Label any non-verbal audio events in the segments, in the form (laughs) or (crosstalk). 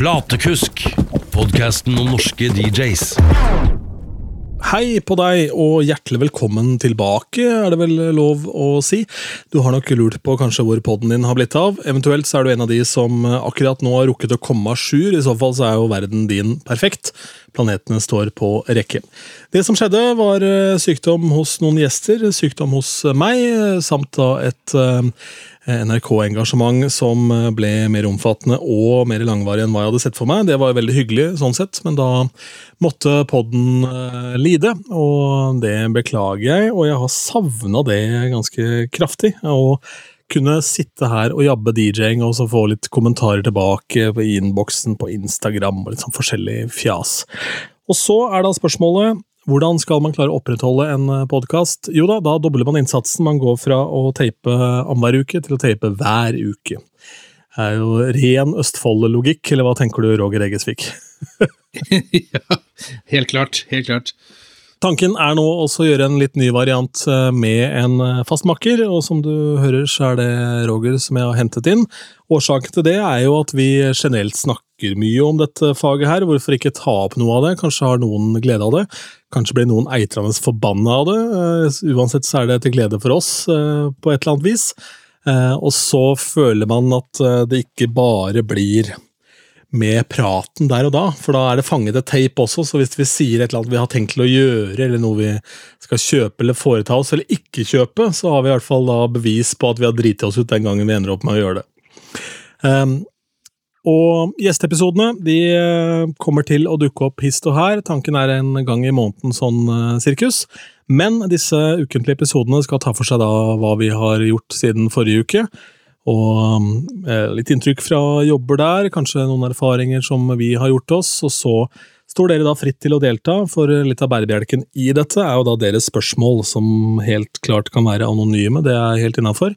Platekusk, podkasten om norske DJs. Hei på deg, og hjertelig velkommen tilbake, er det vel lov å si. Du har nok lurt på kanskje hvor podden din har blitt av. Eventuelt så er du en av de som akkurat nå har rukket å komme à jour. I så fall så er jo verden din perfekt. Planetene står på rekke. Det som skjedde, var eh, sykdom hos noen gjester, sykdom hos meg, samt da et eh, NRK-engasjement som ble mer omfattende og mer langvarig enn hva jeg hadde sett for meg. Det var veldig hyggelig, sånn sett, men da måtte podden uh, lide, og det beklager jeg. Og jeg har savna det ganske kraftig. å kunne sitte her og jabbe DJ-ing og så få litt kommentarer tilbake på innboksen på Instagram og litt sånn forskjellig fjas. Og så er da spørsmålet hvordan skal man klare å opprettholde en eh, podkast? Jo da, da dobler man innsatsen. Man går fra å tape annenhver uke til å tape hver uke. Det er jo ren Østfold-logikk, eller hva tenker du, Roger Eggesvik? (laughs) (laughs) ja, helt klart. Helt klart. Tanken er nå også å gjøre en litt ny variant eh, med en eh, fastmakker, og som du hører, så er det Roger som jeg har hentet inn. Årsaken til det er jo at vi generelt snakker mye om dette faget her, hvorfor ikke ta opp noe av det? Kanskje har noen glede av det? Kanskje blir noen eitrende forbanna av det? Eh, uansett så er det til glede for oss på et eller annet vis. Og så føler man at det ikke bare blir med praten der og da, for da er det fanget et tape også, så hvis vi sier et eller annet vi har tenkt til å gjøre, eller noe vi skal kjøpe eller foreta oss, eller ikke kjøpe, så har vi i hvert fall da bevis på at vi har driti oss ut den gangen vi ender opp med å gjøre det. Um, og gjesteepisodene de eh, kommer til å dukke opp hist og her, tanken er en gang i måneden sånn uh, sirkus, men disse ukentlige episodene skal ta for seg da hva vi har gjort siden forrige uke, og eh, litt inntrykk fra jobber der, kanskje noen erfaringer som vi har gjort oss, og så står dere da fritt til å delta, for litt av bærebjelken i dette er jo da deres spørsmål, som helt klart kan være anonyme, det er helt innafor.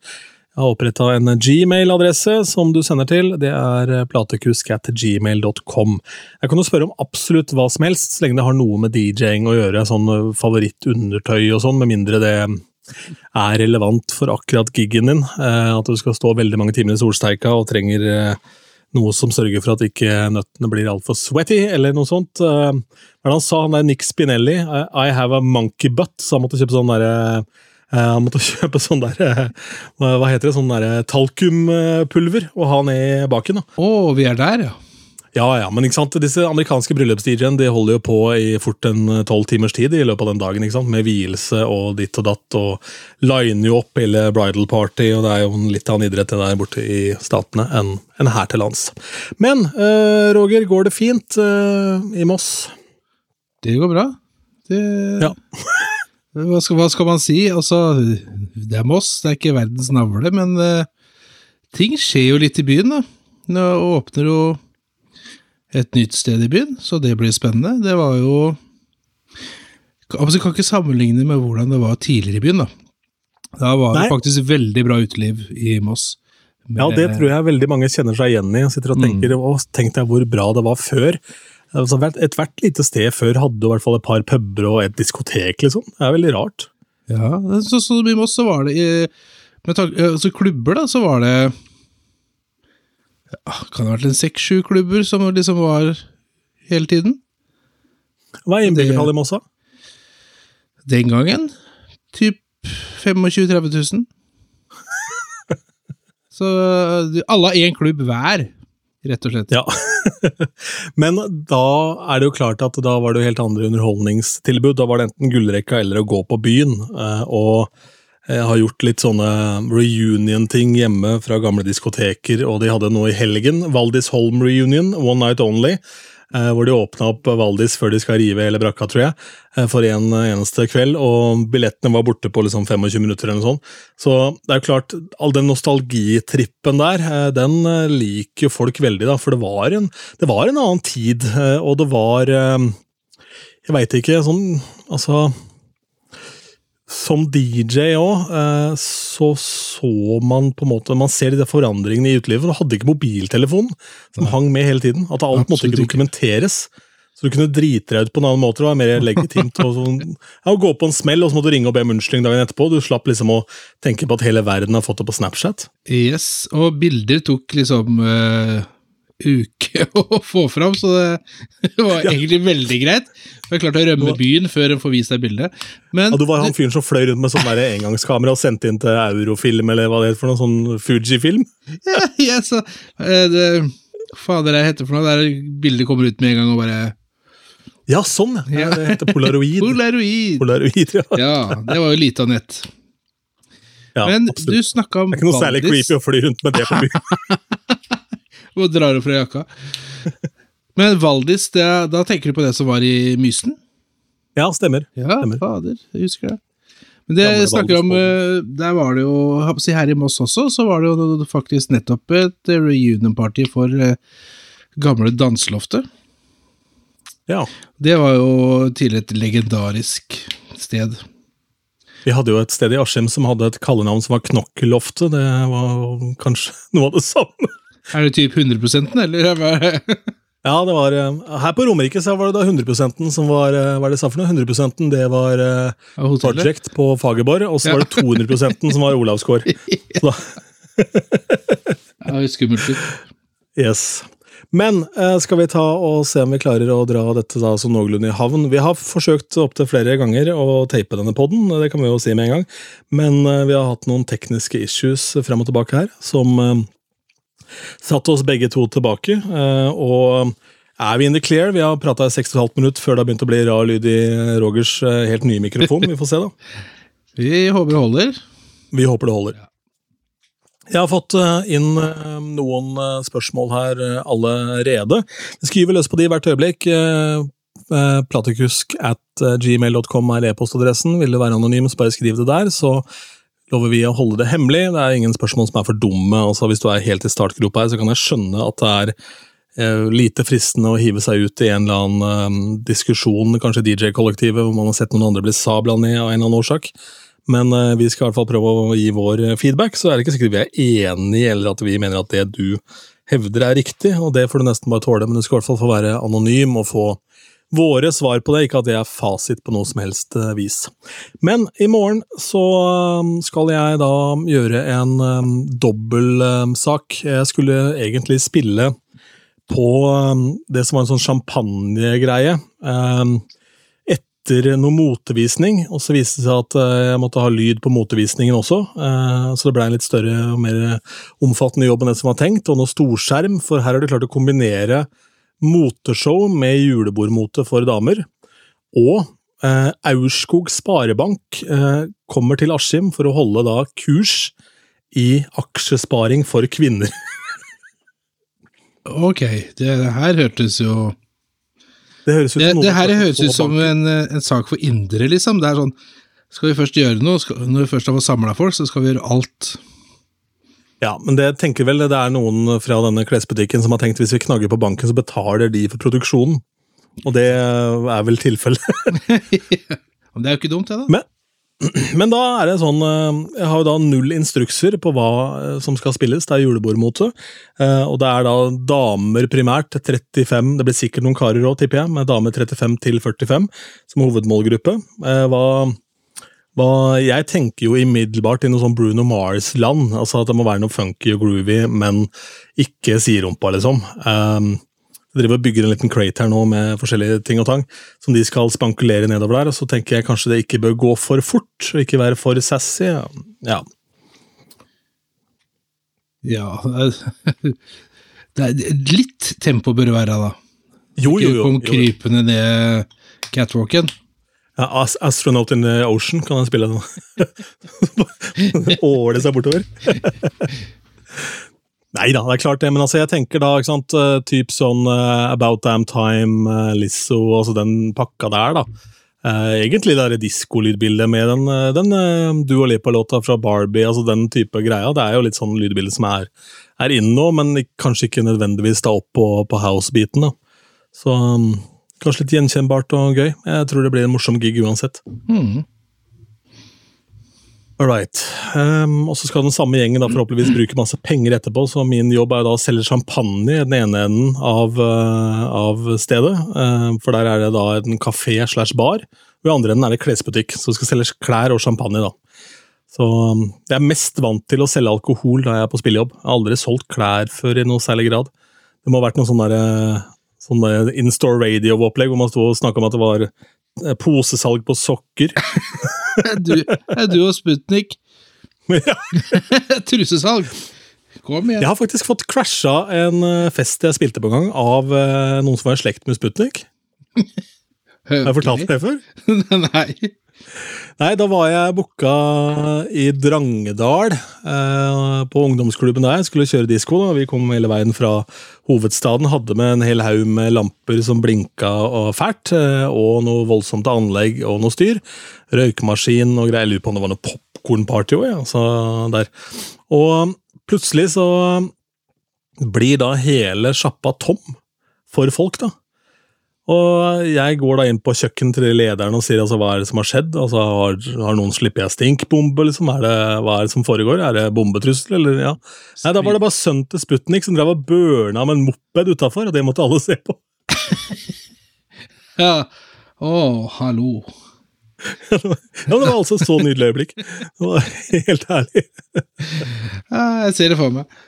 Jeg har oppretta en gmail-adresse som du sender til. Det er platekusk.gmail.com. Jeg kan jo spørre om absolutt hva som helst, så lenge det har noe med DJ-ing å gjøre, sånn favorittundertøy og sånn, med mindre det er relevant for akkurat gigen din. Eh, at du skal stå veldig mange timer i solsteika og trenger eh, noe som sørger for at ikke nøttene blir altfor sweaty, eller noe sånt. Eh, hva han sa han der Nick Spinelli? I have a monkey butt, så han måtte kjøpe sånn derre han måtte (laughs) kjøpe sånn der, hva heter det, sånn der talkumpulver og ha ned baken. Å, oh, vi er der, ja. Ja, ja, men ikke sant? disse amerikanske bryllups-DJ-ene de holder jo på i fort en eh, tolv timers tid i løpet av den dagen, ikke sant? med vielse og ditt og datt, og liner jo opp hele bridal party, og det er jo litt av en idrett der borte i statene enn en her til lands. Men uh, Roger, går det fint uh, i Moss? Det går bra. Det ja. (laughs) hva, skal, hva, skal, man si? Altså, det er Moss, det er ikke verdens navle, men uh, ting skjer jo litt i byen, da. Nå åpner jo et nytt sted i byen, så det blir spennende. Det var jo altså, Jeg kan ikke sammenligne med hvordan det var tidligere i byen. Da Da var det faktisk veldig bra uteliv i Moss. Med, ja, det tror jeg veldig mange kjenner seg igjen i. Jeg sitter og mm. tenker, mm. Tenk deg hvor bra det var før. Altså, Ethvert lite sted før hadde i hvert fall et par puber og et diskotek, liksom. Det er veldig rart. Ja, så, så i Moss så var det med altså klubber, da, så var det kan det ha vært en seks-sju klubber som liksom var hele tiden. Hva er innbyggertallet i Mossa? Den gangen typ 25 000-30 000. Så alle har én klubb hver, rett og slett. Ja. Men da er det jo klart at da var det jo helt andre underholdningstilbud. Da var det enten gullrekka eller å gå på byen. Eh, og jeg har gjort litt sånne reunion-ting hjemme fra gamle diskoteker, og de hadde noe i helgen. Valdis Holm Reunion, One Night Only. Eh, hvor de åpna opp Valdis før de skal rive hele brakka, tror jeg, eh, for en eneste kveld. Og billettene var borte på liksom 25 minutter eller noe sånt. Så det er jo klart, all den nostalgitrippen der, eh, den liker jo folk veldig, da. For det var en, det var en annen tid, og det var Jeg veit ikke, sånn Altså som DJ òg, eh, så så man på en måte Man ser de forandringene i utelivet. Du hadde ikke mobiltelefon som hang med hele tiden. At alt måtte ikke dokumenteres. Så du kunne drite deg ut på en annen måte. Det var mer legitimt å, sånn, ja, gå på en smell, og så måtte du ringe og be om unnskyldning dagen etterpå. Du slapp liksom å tenke på at hele verden har fått det på Snapchat. Yes, og bilder tok liksom uh, uke (laughs) å få fram, så det (laughs) var egentlig veldig greit. Jeg klarte å rømme byen før en får vist deg bildet. Men Ja, du var han fyren som fløy rundt med sånn engangskamera og sendte inn til Eurofilm, eller hva det heter for noe, sånn Fuji-film? (laughs) ja, ja, så, eh, det, Fader, jeg heter for noe? Der bildet kommer ut med en gang og bare Ja, sånn, ja. Det heter polaroid. Polaroid! Polaroid, ja. Ja, det var jo lite av nett. ja Men absolutt. du snakka om Det er ikke noe særlig creepy å fly rundt med det på byen. Og drar opp fra jakka. Men Valdis, det, da tenker du på det som var i Mysen? Ja, stemmer. Ja, Stemmer. fader, jeg husker det. Men det Gamle snakker om eh, Der var det jo jeg si Her i Moss også, så var det jo faktisk nettopp et reunion-party for eh, gamle Danseloftet. Ja. Det var jo tidligere et legendarisk sted. Vi hadde jo et sted i Askim som hadde et kallenavn som var Knokkeloftet. Det var kanskje (laughs) noe av det samme. (laughs) Er det typ 100% eller? er? (laughs) Ja, det var eh, Her på Romerike så var det da 100% som var eh, Hva er det jeg sa for noe? 100% det var Av? Project på Fagerborg, og så var det (laughs) 200% som var Olavsgård. Så Ja, skummelt yes. Men skal vi ta og se om vi klarer å dra dette da så noenlunde i havn? Vi har forsøkt opptil flere ganger å tape denne podden, det kan vi jo si med en gang. Men vi har hatt noen tekniske issues frem og tilbake her, som eh, satte oss begge to tilbake. eh, og er vi in the clear? Vi har prata i 6,5 minutter før det har begynt å bli rar lyd i Rogers eh, helt nye mikrofon. Vi får se, da. (laughs) Vi håper det holder. Vi håper det holder. Jeg har fått eh, inn eh, noen eh, spørsmål her eh, allerede. Vi skriver løs på de hvert øyeblikk. Eh, eh, Platikusk at eh, gmail.com er e-postadressen. Vil du være anonym, så bare skriv det der, så lover vi å holde det hemmelig. Det er ingen spørsmål som er for dumme. Altså, hvis du er helt i startgropa her, så kan jeg skjønne at det er eh, lite fristende å hive seg ut i en eller annen eh, diskusjon, kanskje DJ-kollektivet, hvor man har sett noen andre bli sabla ned av en eller annen årsak. Men eh, vi skal i hvert fall prøve å gi vår feedback, så er det ikke sikkert vi er enige, eller at vi mener at det du hevder er riktig, og det får du nesten bare tåle, men du skal i hvert fall få være anonym og få våre svar på det, ikke at det er fasit på noe som helst eh, vis. Men i morgen så eh, skal jeg da gjøre en um, dobbeltsak. Jeg skulle egentlig spille på um, det som var en sånn champagnegreie. Um, etter noe motevisning, og så viste det seg at jeg måtte ha lyd på motevisningen også, så det ble en litt større og mer omfattende jobb enn det som var tenkt, og noe storskjerm, for her har du klart å kombinere moteshow med julebordmote for damer, og eh, Aurskog Sparebank eh, kommer til Askim for å holde da kurs i aksjesparing for kvinner. (laughs) Ok, det her hørtes jo Det høres ut Det, som noe det her høres ut som en, eh, en sak for indre, liksom. Det er sånn Skal vi først gjøre noe, skal, når vi først har fått samla folk, så skal vi gjøre alt. Ja, men det tenker vel det er noen fra denne klesbutikken som har tenkt hvis vi knagger på banken, så betaler de for produksjonen. Og det er vel tilfellet. (laughs) Det er jo ikke dumt, det, da. Men, (clears throat) men da er det sånn eh, Jeg har jo da null instrukser på hva eh, som skal spilles. Det er julebordmote. eh, Og det er da damer primært. 35 Det blir sikkert noen karer òg, tipper jeg, med damer 35 til 45 som hovedmålgruppe. Hva, jeg tenker jo umiddelbart i noe sånn Bruno Mars-land. altså At det må være noe funky og groovy, men ikke siderumpa, liksom. Um, jeg driver og bygger en liten crate her nå med forskjellige ting og tang som de skal spankulere nedover der. og Så tenker jeg kanskje det ikke bør gå for fort, og ikke være for sassy. Ja. Ja (laughs) det er, Litt tempo bør det være, da. Jo, jo, Ikke jo. kom jo. krypende ned catwalken. Ja, As Astronaut in the Ocean kan jeg spille nå. (laughs) Åle seg bortover. (laughs) Nei da, det er klart det, men altså jeg tenker da, ikke sant, eh, typ sånn uh, About Damn Time, uh, Lizzo, altså den pakka der, da. Uh, egentlig det diskolydbildet med den, den uh, Dua Lipa-låta fra Barbie, altså den type greia. Det er jo litt sånn lydbilde som er, er inne nå, men kanskje ikke nødvendigvis da opp på, på house-biten, da. Så um, kanskje litt gjenkjennbart og gøy. Jeg tror det blir en morsom gig uansett. Mm. All right. Um, og så skal den samme gjengen da forhåpentligvis bruke masse penger etterpå, så min jobb er da å selge champagne i den ene enden av, uh, av stedet. Uh, for der er det da en kafé slash bar, og i andre enden er det klesbutikk, så skal selge klær og champagne. da. Så um, jeg er mest vant til å selge alkohol da jeg er på spillejobb. Jeg har aldri solgt klær før i noe særlig grad. Det må ha vært noe sånn derre sånn der in-store radio-opplegg hvor man sto og snakka om at det var eh, posesalg på sokker. Er (laughs) du, er du og Sputnik? Ja. (laughs) Trusesalg? Kom igjen. Jeg har faktisk fått crasha en eh, fest jeg spilte på en gang, av eh, noen som var i slekt med Sputnik. (laughs) Har jeg fortalt det før? Nei. Nei, da var jeg booka i Drangedal, eh, på ungdomsklubben der. Jeg Skulle kjøre disko. da. Vi kom hele veien fra hovedstaden. Hadde med en hel haug med lamper som blinka og fælt. Eh, og noe voldsomt anlegg og noe styr. Røykmaskin og greier. Jeg lurer på om det var noe popkornparty òg, ja. Så der. Og plutselig så blir da hele sjappa tom for folk, da. Og jeg går da inn på kjøkkenet til lederen og sier altså, hva er det som har skjedd? Altså, Har, har noen sluppet ei stinkbombe? Liksom? Er det, hva er det som foregår? Er det bombetrussel? Eller, ja. Nei, Da var det bare sønnen til Sputnik som drev og burna med en moped utafor, og det måtte alle se på. (laughs) Ja. Å, hallo. Ja, men Det var altså så nydelig øyeblikk. Det var helt herlig. Ja, jeg ser det for meg.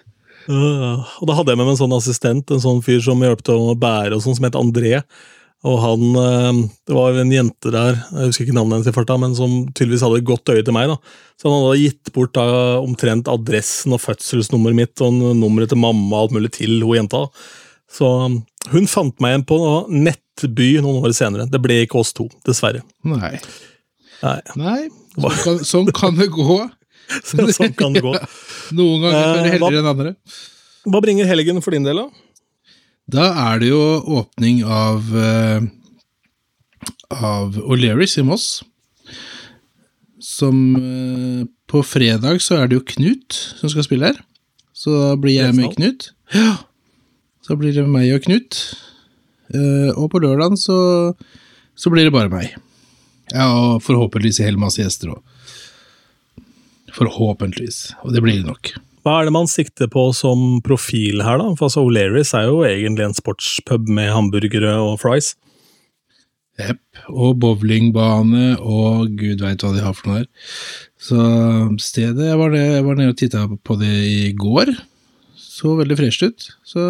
Uh, og da hadde jeg med meg en sånn assistent, en sånn fyr som hjalp til å bære, og sånn, som het André. Og han, uh, Det var en jente der, jeg husker ikke navnet hennes i farta, men som tydeligvis hadde et godt øye til meg. da. Så han hadde gitt bort da, omtrent adressen og fødselsnummeret mitt og nummeret til mamma og alt mulig til hun jenta. Så um, hun fant meg igjen på Nettby noen år senere. Det ble ikke oss to, dessverre. Nei. Nei, Nei. Sånn kan, sånn kan det gå. Så, (laughs) Sånn kan det gå. Noen ganger er det Eh, heldigere enn andre. Hva bringer helgen for din del, da? Da er det jo åpning av uh, av O'Learys i Moss. Som eh, På fredag så er det jo Knut som skal spille her. Så da blir jeg med Knut. Ja. Så blir det meg og Knut. Eh, og på lørdagen så, så blir det bare meg. Ja, og forhåpentligvis en hel masse gjester òg. Forhåpentligvis. Og det blir det nok. Hva er det man sikter på som profil her, da? For altså, O'Learys er jo egentlig en sportspub med hamburgere og fries. Jepp. Og bowlingbane og gud veit hva de har for noe her. Så stedet Jeg var, det, jeg var nede og titta på det i går. Så veldig fresht ut. Så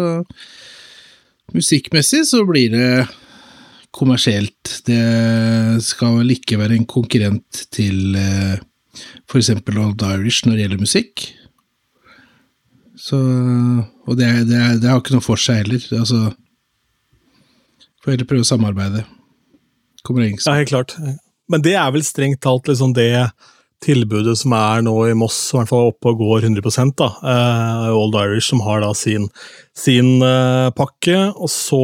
musikkmessig så blir det kommersielt. Det skal vel ikke være en konkurrent til eh, for eksempel Old Irish når det gjelder musikk. Så Og det, er- det, er- det har ikke noe for seg heller. Altså Får heller prøve å samarbeide. Kommer engelsk. Ja, helt klart. Men det er vel strengt talt liksom det tilbudet som er nå i Moss, i hvert fall oppe og går 100 da. Uh, Old Irish som har da sin, sin uh, pakke, og så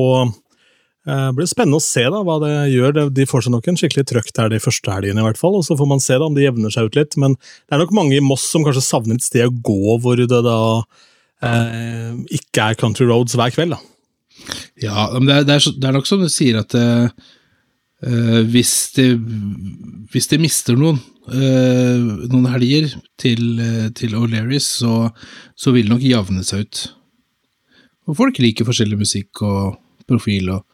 eh, blir spennende å se da hva det gjør. De får seg nok en skikkelig trøkk der de første helgene, i hvert fall, og så får man se da om det jevner seg ut litt. Men det er nok mange i Moss som kanskje savner et sted å gå hvor det da eh, ikke er country roads hver kveld. da. Ja, men det er, det, er, det er nok som du sier at eh, eh, hvis, det, hvis de, mister noen eh, noen helger til, uh, til O'Learys, så, så vil det nok javne seg ut. Og folk liker forskjellig musikk og profil, og,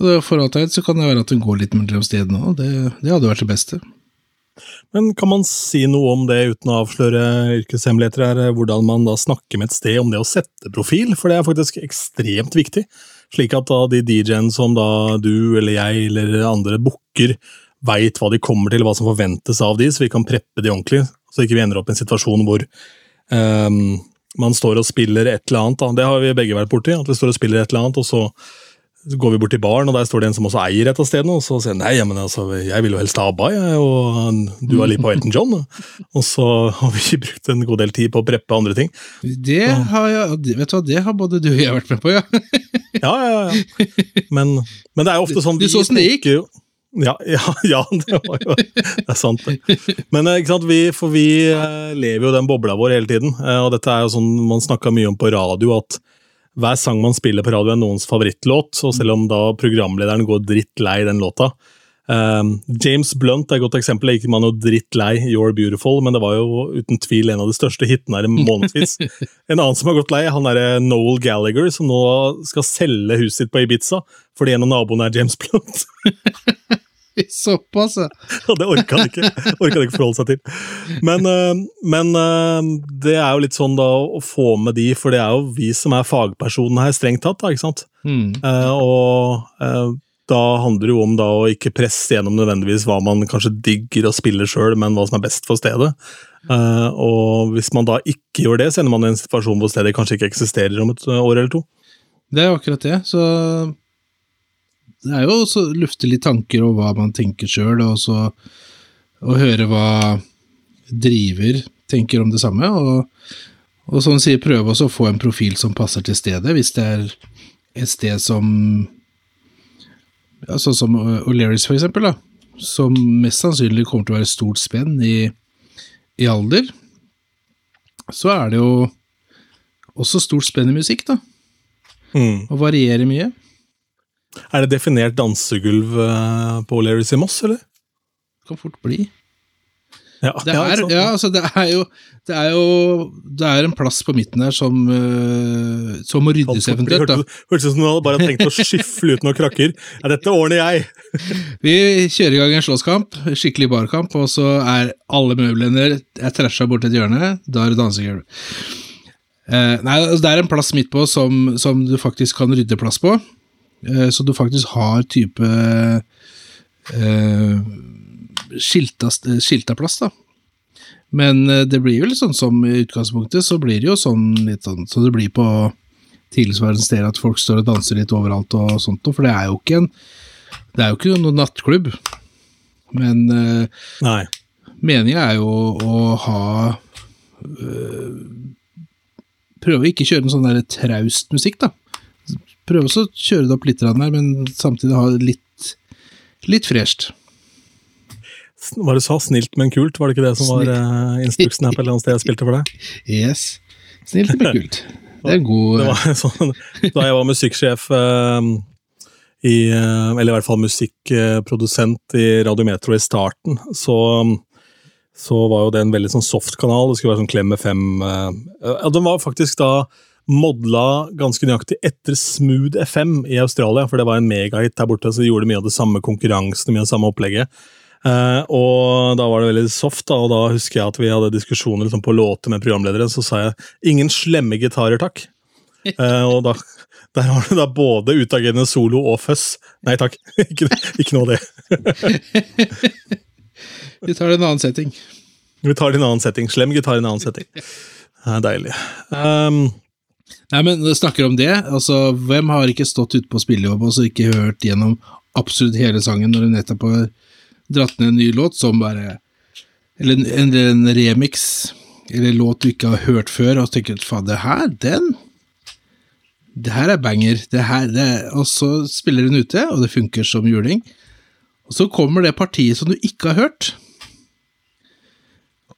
og for alt jeg vet så kan det være at hun går litt mellom stedene òg. Det, det hadde vært det beste. Men kan man si noe om det uten å avsløre yrkeshemmeligheter her, hvordan man da snakker med et sted om det å sette profil, for det er faktisk ekstremt viktig. Slik at da de DJ-ene som da du eller jeg eller andre booker, veit hva de kommer til, hva som forventes av de, så vi kan preppe de ordentlig, så ikke vi ender opp i en situasjon hvor um, man står og spiller et eller annet. Da. Det har vi begge vært borti, at vi står og spiller et eller annet, og så så går vi bort til baren, og der står det en som også eier et av stedene, og så sier han nei, men altså, jeg vil jo helst ha ABBA, jeg, og du har litt på Elton John. Og så har vi ikke brukt en god del tid på å preppe andre ting. Det har jeg, vet du det har både du og jeg vært med på, (laughs) ja. Ja, ja, ja. Men, men det er jo ofte sånn Du så åssen det gikk? Ja, (laughs) ja, ja, det var jo Det er sant, det. Men eh, ikke sant, vi, for vi eh, lever jo den bobla vår hele tiden. eh, Og dette er jo sånn man snakka mye om på radio, at hver sang man spiller på radio er noens favorittlåt. Og selv om da programlederen går drittlei den låta Um, James Blunt er et godt eksempel. Gikk man jo drittlei You're Beautiful, men det var jo uten tvil en av de største hitene her i månedsvis. (laughs) En annen som har gått lei, han er Noel Gallagher, som nå skal selge huset sitt på Ibiza fordi en av naboene er James Blunt. (laughs) Såpass, ja. Det orka han ikke, orka han ikke forholde seg til. Men, øh, men øh, det er jo litt sånn da å få med de, for det er jo vi som er fagpersonene her, strengt tatt. da, ikke sant? Mm. Eh, og eh, da handler det jo om da å ikke presse gjennom nødvendigvis hva man kanskje digger og spiller sjøl, men hva som er best for stedet. Eh, og hvis man da ikke gjør det, så ender man i en situasjon hvor stedet kanskje ikke eksisterer om et år eller to. Det er jo akkurat det. Så det er jo også å lufte litt tanker om hva man tenker sjøl, og så å høre hva driver tenker om det samme. Og, og som sier, prøve også å få en profil som passer til stedet, hvis det er et sted som ja, Sånn som O'Learys, for eksempel, da. Som mest sannsynlig kommer til å være stort spenn i, i alder. Så er det jo også stort spenn i musikk, da. Mm. Og varierer mye. Er det definert dansegulv eh, på O'Learys i Moss, eller? Det Kan fort bli. Ja, Det er, ja, ja, altså det er jo Det er jo Det er en plass på midten der som uh, Som må ryddes eventuelt. Hørtes hørtes ut som du hadde bare tenkt å skyfle ut noen krakker. Ja, dette ordner jeg! (laughs) Vi kjører i gang en slåsskamp, skikkelig barkamp, og så er alle møblene er trasha bort et hjørne. Da er det dansegulv. Uh, nei, altså det er en plass midt på som, som du faktisk kan rydde plass på. Eh, så du faktisk har type eh, skilta, skilta plass, da. Men eh, det blir jo litt sånn som i utgangspunktet, så blir det jo sånn litt sånn så det blir på tilsvarende steder at folk står og danser litt overalt og sånt, for det er jo ikke en det er jo ikke noen nattklubb. Men uh, Nei. meningen er jo å ha øh, Prøve å ikke kjøre en sånn der traust musikk, da. Prøve å kjøre det opp litt, der, men samtidig ha det litt, litt fresht. Hva du sa snilt, men kult? Var det ikke det som var uh, instruksen her på et eller annet sted jeg spilte for deg? (laughs) Yes. Snilt, men kult. (laughs) Det er en god Det (laughs) sånn, da jeg var musikksjef uh, i uh, Eller i hvert fall musikkprodusent i Radio Metro i starten, så, så var jo det en veldig sånn soft kanal. Det skulle være sånn Klem FM. eh, ja, den var faktisk da modla ganske nøyaktig etter Smooth FM i Australia, for det var en megahit der borte, så de gjorde mye av det samme konkurransen, mye av det samme opplegget. Eh, og da var det veldig soft, da, og da husker jeg at vi hadde diskusjoner liksom, på låter med programledere. Så sa jeg 'ingen slemme gitarer, takk'. (laughs) Eh, og da, der har du da både utagerende solo og fuzz. Nei takk, (laughs) ikke, ikke noe av det. (laughs) Vi tar det i en annen setting. Vi tar det i en annen setting. Slem gitar i en annen setting. Det er deilig. Um, Nei, men snakker om det, altså, hvem har ikke stått ute på spillejobb og så ikke hørt gjennom absolutt hele sangen når du nettopp har dratt ned en ny låt som bare Eller en, en, en remix, eller en låt du ikke har hørt før, og tenker faen, det her, den Det her er banger. Det her, det, og så spiller den ute, og det funker som juling. Og så kommer det partiet som du ikke har hørt.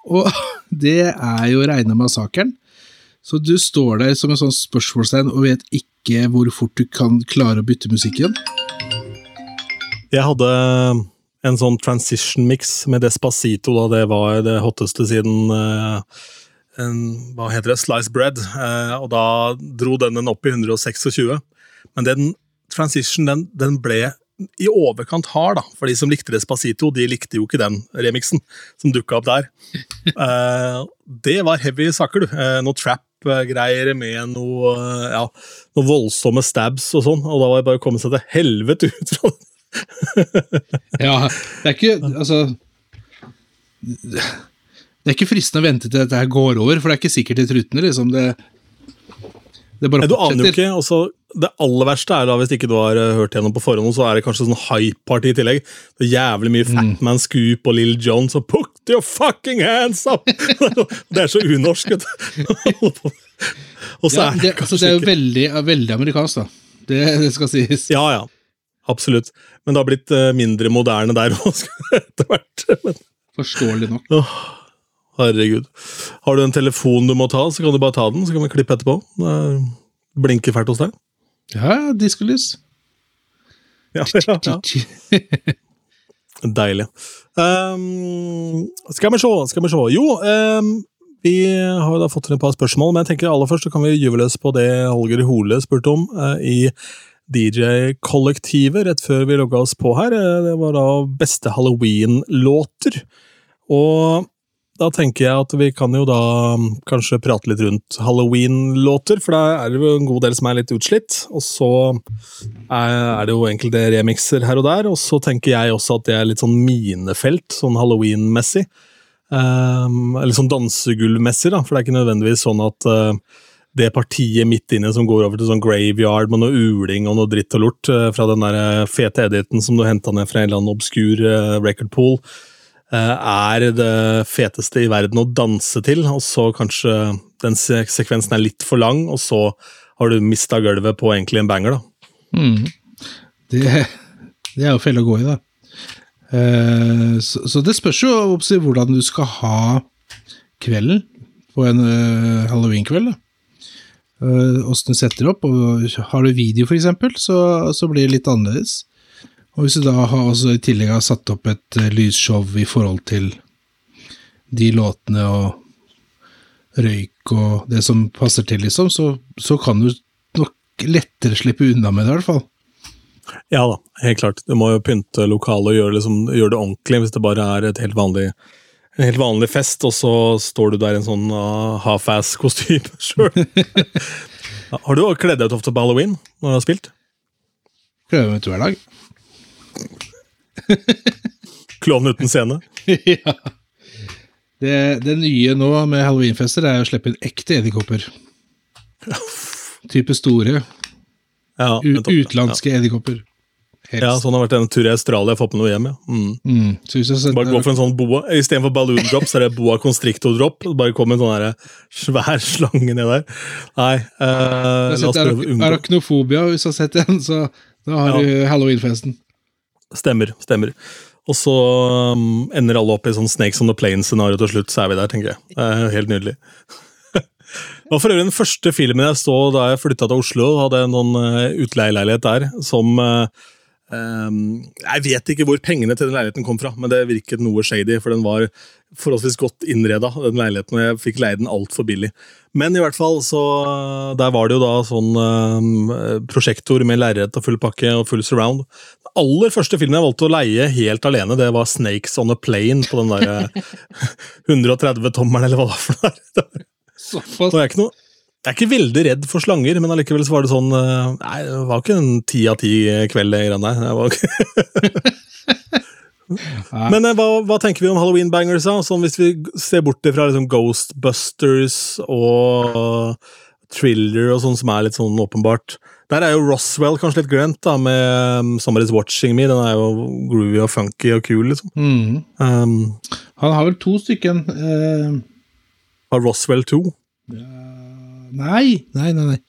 Og (laughs) det er jo reine massakren. Så du står der som en sånn spørsmålstegn og vet ikke hvor fort du kan klare å bytte musikken. jeg hadde en sånn transition mix med Despacito, da det var det hotteste siden uh, en, Hva heter det? Slice bread. Uh, og da dro den den opp i 126. Men den transition, den, den ble i overkant hard, da. For de som likte Despacito, de likte jo ikke den remixen som dukka opp der. uh, (laughs) det var heavy saker, du. Uh, noe trap-greier med noe, ja, noe voldsomme stabs og sånn. Og da var det bare å komme seg til helvete ut fra det. Ja, det er ikke Altså Det er ikke fristende å vente til dette her går over, for det er ikke sikkert i trutene, liksom. Det, det bare fortsetter. du aner jo ikke. Også, det aller verste er da, hvis ikke du har eh, hørt gjennom på forhånd, så er det kanskje sånn hype-party i tillegg. Det er jævlig mye Mm. Fatman Scoop og Lill Jones og Put your fucking hands up! (laughs) det er så unorsk, vet du. (laughs) og så Ja, er det, det altså, kanskje det er jo veldig, veldig amerikansk, da. Det, det skal sies. Ja, ja. Absolutt. Men det har blitt eh, mindre moderne der òg, (laughs) etter hvert. Men, Forståelig nok. åh, herregud. Har du en telefon du må ta, så kan du bare ta den, så kan vi klippe etterpå. Det blinker fælt hos deg. Ja, diskolys. Ja, ja, ja. (laughs) Deilig. Um, skal vi se, skal vi se. Jo, um, vi har jo da fått inn et par spørsmål, men jeg tenker aller først så kan vi gyve løs på det Holger Hole spurte om uh, i DJ-kollektivet rett før vi logga oss på her. Eh, Det var da beste halloween-låter. Og da tenker jeg at vi kan jo da mm, kanskje prate litt rundt halloween-låter, for da er det jo en god del som er litt utslitt. Og så er det jo enkelte remixer her og der, og så tenker jeg også at det er litt sånn minefelt, sånn halloween-messig. Um, eller sånn dansegulvmessig, da, for det er ikke nødvendigvis sånn at uh, det partiet midt inne som går over til sånn graveyard med noe uling og noe dritt og lort uh, fra den der eh, fete editen som du henta ned fra en eller annen obskur uh, record pool, er det feteste i verden å danse til, og så kanskje den sekvensen er litt for lang, og så har du mista gulvet på egentlig en banger, da. Mm. Det, det er jo felle å gå i, da. Eh, så, så det spørs jo hvordan du skal ha kvelden på en uh, halloween-kveld. Uh, du setter opp. og Har du video, eksempel, så, så blir det litt annerledes. Og hvis du da har også i tillegg har satt opp et uh, lysshow i forhold til de låtene og røyk og det som passer til, liksom, så, så kan du nok lettere slippe unna med det, i hvert fall. Ja da, helt klart. Du må jo pynte lokalet og gjøre, liksom, gjøre det ordentlig hvis det bare er helt vanlig, en helt vanlig fest, og så står du der i en sånn uh, half-ass-kostyme sjøl. (laughs) (laughs) har du kledd deg ut ofte på halloween når du har spilt? Prøver ut hver dag. Klovn uten scene? (laughs) ja. Det, det nye nå med halloweenfester er å slippe inn ekte edderkopper. Type store, Ja, utenlandske edderkopper. Ja, sånn har vært en tur i Australia, fått med noe hjem, ja. Mm. Mm. Så hvis du Bare gå for en sånn boa, Istedenfor balloon drop, så er det boa constrictor drop. Bare kom en sånn svær slange ned der. Nei, eh, la oss prøve å unngå arachnofobia, hvis du har sett den, så da har Ja. du halloweenfesten. Stemmer, stemmer. Og så um, ender alle opp i sånn Snakes on the Plane-scenario til slutt, så er vi der, tenker jeg. Er helt nydelig. (laughs) Var for øvrig den første filmen jeg så da jeg flytta til Oslo. Hadde noen uh, utleieleilighet der som uh, um, Jeg vet ikke hvor pengene til den leiligheten kom fra, men det virket noe shady, for den var forholdsvis godt innreda, den leiligheten, og jeg fikk leie den altfor billig. Men i hvert fall, så uh, Der var det jo da sånn um, prosjektor med lerret og full pakke og full surround. Den aller første filmen jeg valgte å leie helt alene, det var Snakes on a Plane på den der (laughs) uh, 130-tommeren, eller hva det var for noe. Såpass. Det er ikke noe jeg er ikke veldig redd for slanger, men allikevel så var det sånn eh, Nei, det var ikke en ti av ti kveld, det greiene der. (laughs) Men eh, hva, hva tenker vi om Halloween-bangers? da? Sånn Hvis vi ser bort fra liksom Ghostbusters og Thriller og sånn som er litt sånn åpenbart Der er jo Roswell kanskje litt glemt, da, med um, Somebody's Watching Me. Den er jo groovy og funky og kul, liksom. Mm. Um, Han har vel to stykken Uh... har Roswell 2. Nei, nei, nei. nei.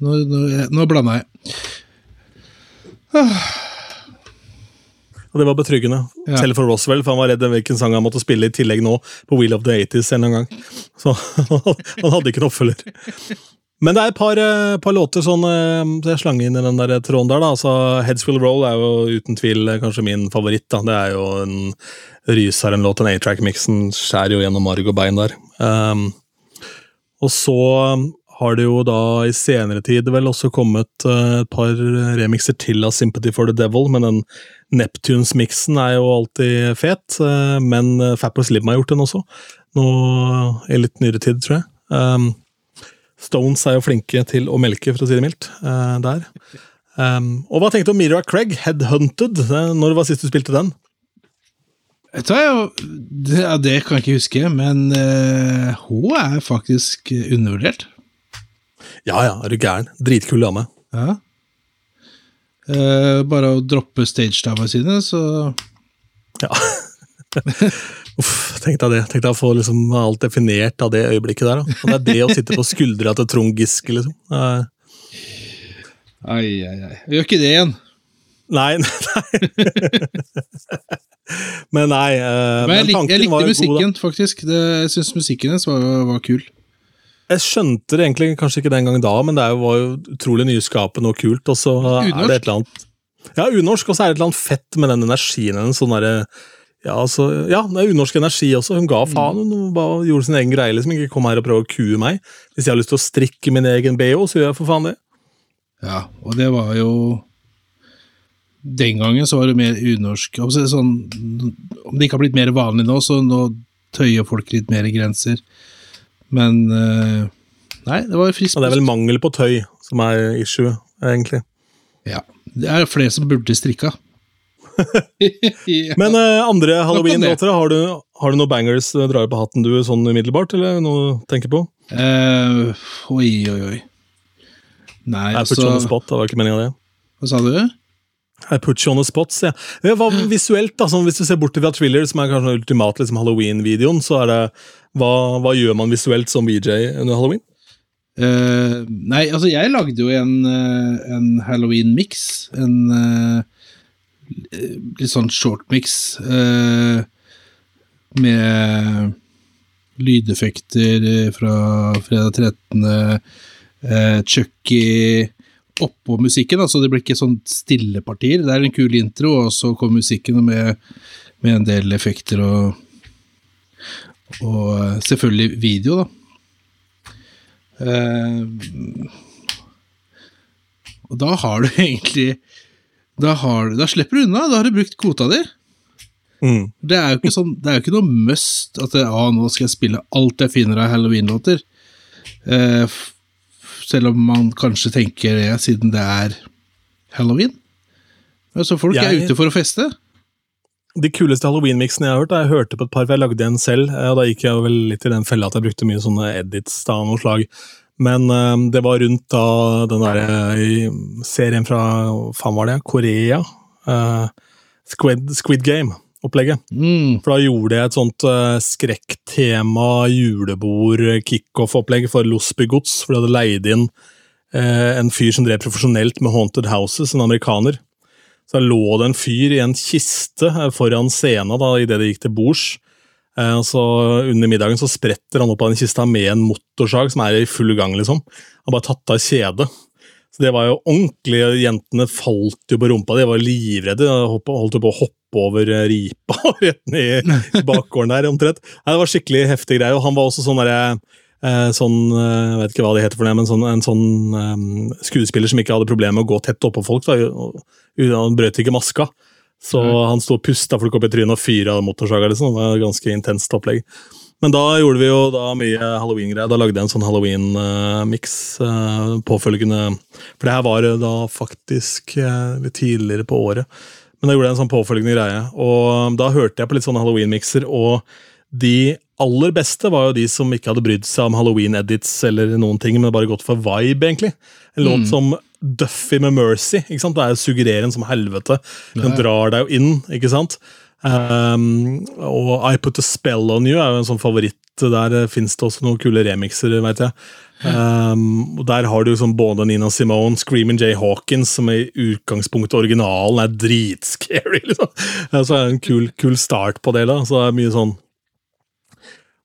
Nå, nå, nå blanda jeg. Og det var betryggende, Ja. selv for Roswell, for han var redd hvilken sang han måtte spille i tillegg nå på Wheel of the 80s en gang. Så (laughs) han hadde ikke en oppfølger. Men det er et par, eh, par låter sånn eh, så jeg slang inn i den der tråden der. da, altså Heads Will Roll er jo uten tvil eh, kanskje min favoritt. da, Det er jo en ryser en låt, den A-track-miksen skjærer jo gjennom marg og bein der. Um, og så har det jo da i senere tid vel også kommet eh, et par remixer til av Sympathy for the Devil, men den Neptunes-miksen er jo alltid fet. eh, Men eh, Fapper Slim har gjort den også, nå i litt nyere tid, tror jeg. Um, Stones er jo flinke til å melke, for å si det mildt, der. Um, og hva tenkte du om Mira Craig, Headhunted? Når var sist du spilte den? Vet du hva, jeg, det, kan jeg ikke huske, men uh, hun er faktisk undervurdert. Ja ja, er du gæren? Dritkul dame. Ja. Uh, bare å droppe stagestava sine, så Ja. (laughs) Uff, tenk deg det. Tenk deg å få liksom alt definert av det øyeblikket der. Da. Og det er det å sitte på skuldra til Trond Giske, liksom. Uh. Ai, ai, ai. Gjør ikke det igjen. Nei, (laughs) nei. Men nei. Uh, Men jeg, lik, jeg likte var jo god, musikken, faktisk. Det, jeg syns musikken hennes var, var kul. Jeg skjønte det egentlig kanskje ikke den gangen da, men det er var jo utrolig nyskapende og kult. Og så er Unorsk. det et eller annet Ja, unorsk, og så er det et eller annet fett med den energien hennes. Sånn ja, altså, ja, det er unorsk energi også. Hun ga faen. Hun bare gjorde sin egen greie. liksom Ikke kom her og prøve å kue meg. Hvis jeg har lyst til å strikke min egen BH, så gjør jeg for faen det. Ja, og det var jo Den gangen så var det mer unorsk altså, sånn, Om det ikke har blitt mer vanlig nå, så nå tøyer folk litt mer grenser. Men eh, Nei, det var friskt. Og det er vel mangel på tøy som er issue, egentlig. Ja. Det er flere som burde strikka. (laughs) ja. Men eh, andre halloween-låter, har, du- har du noen bangers du drar på hatten du sånn umiddelbart, eller noe du tenker på? Uh, oi, oi, oi. Nei, altså put you on the spot, det var ikke meninga det. Hva sa du? I put you on the spot, sier. Ja, Hva visuelt, da, sånn, hvis du ser bort fra Thriller, som er kanskje den ultimate liksom, Halloween-videoen, så er det hva, hva gjør man visuelt som VJ under halloween? Uh, nei, altså jeg lagde jo en, eh, en Halloween-mix. En uh, litt sånn short-mix uh, med lydeffekter eh, fra fredag 13., eh, Chucky oppå musikken, altså det blir ikke sånn stille partier. Det er en kul intro, og så kommer musikken med, med en del effekter og, og eh, selvfølgelig video, da. Eh, og da har du (laughs) egentlig da, har, da slipper du unna, da har du brukt kvota di. Mm. Det er jo ikke, sånn, det er jo ikke noe must at det, ah, nå skal jeg spille alt jeg finner av Halloween-låter. Eh, selv om man kanskje tenker det, siden det er Halloween. Altså, folk er Jeg- ute for å feste. De kuleste halloween-miksene jeg har hørt, er jeg hørte på et par, for jeg lagde en selv, eh, og da gikk jeg vel litt i den fella at jeg brukte mye sånne edits av noe slag. Men um, det var rundt da den der eh, serien fra, faen var det, Korea? Uh, Squid, Squid Game-opplegget. Mm, For da gjorde jeg et sånt uh, skrekktema julebord-kickoff-opplegg for Losby Gods, for de hadde leid inn uh, en fyr som drev profesjonelt med Haunted Houses, en amerikaner. Så da lå det en fyr i en kiste eh, foran scenen da, idet det gikk til bords. Så Under middagen så spretter han opp av den kista med en motorsag som er i full gang. liksom. Han bare tatt av kjedet. Så det var jo ordentlig, Jentene falt jo på rumpa, de var livredde. de Holdt på å hoppe over eh, ripa (laughs) og rett ned i bakgården der, omtrent. Nei, det var skikkelig heftig greier. og han var også sånn derre eh, Sånn, eh, jeg vet ikke hva det heter for det, men sånn, en sånn um, skuespiller som ikke hadde problemer med å gå tett oppå folk. Han brøt ikke maska. Så han sto og pusta folk opp i trynet og fyra motorsaga. Liksom. Det var et ganske intenst opplegg. Men da gjorde vi jo da mye halloween-greier. Da lagde jeg en sånn halloween-miks påfølgende For det her var da faktisk litt tidligere på året. Men da gjorde jeg en sånn påfølgende greie. Og da hørte jeg på litt sånne halloween-mikser, og de aller beste var jo de som ikke hadde brydd seg om halloween-edits eller noen ting, men bare gått for vibe, egentlig. En låt som Duffy med Mercy. ikke sant? Det er jo suggererende som helvete. Den drar deg jo inn, ikke sant? Um, og I Put a Spell On You er jo en sånn favoritt. Der fins det også noen kule remixer, veit jeg. Um, og Der har du sånn både Nina Simone, Screaming Jay Hawkins, som i utgangspunktet originalen er dritscary. (laughs) liksom. Så er det en kul, kul start på det. da, så det er mye sånn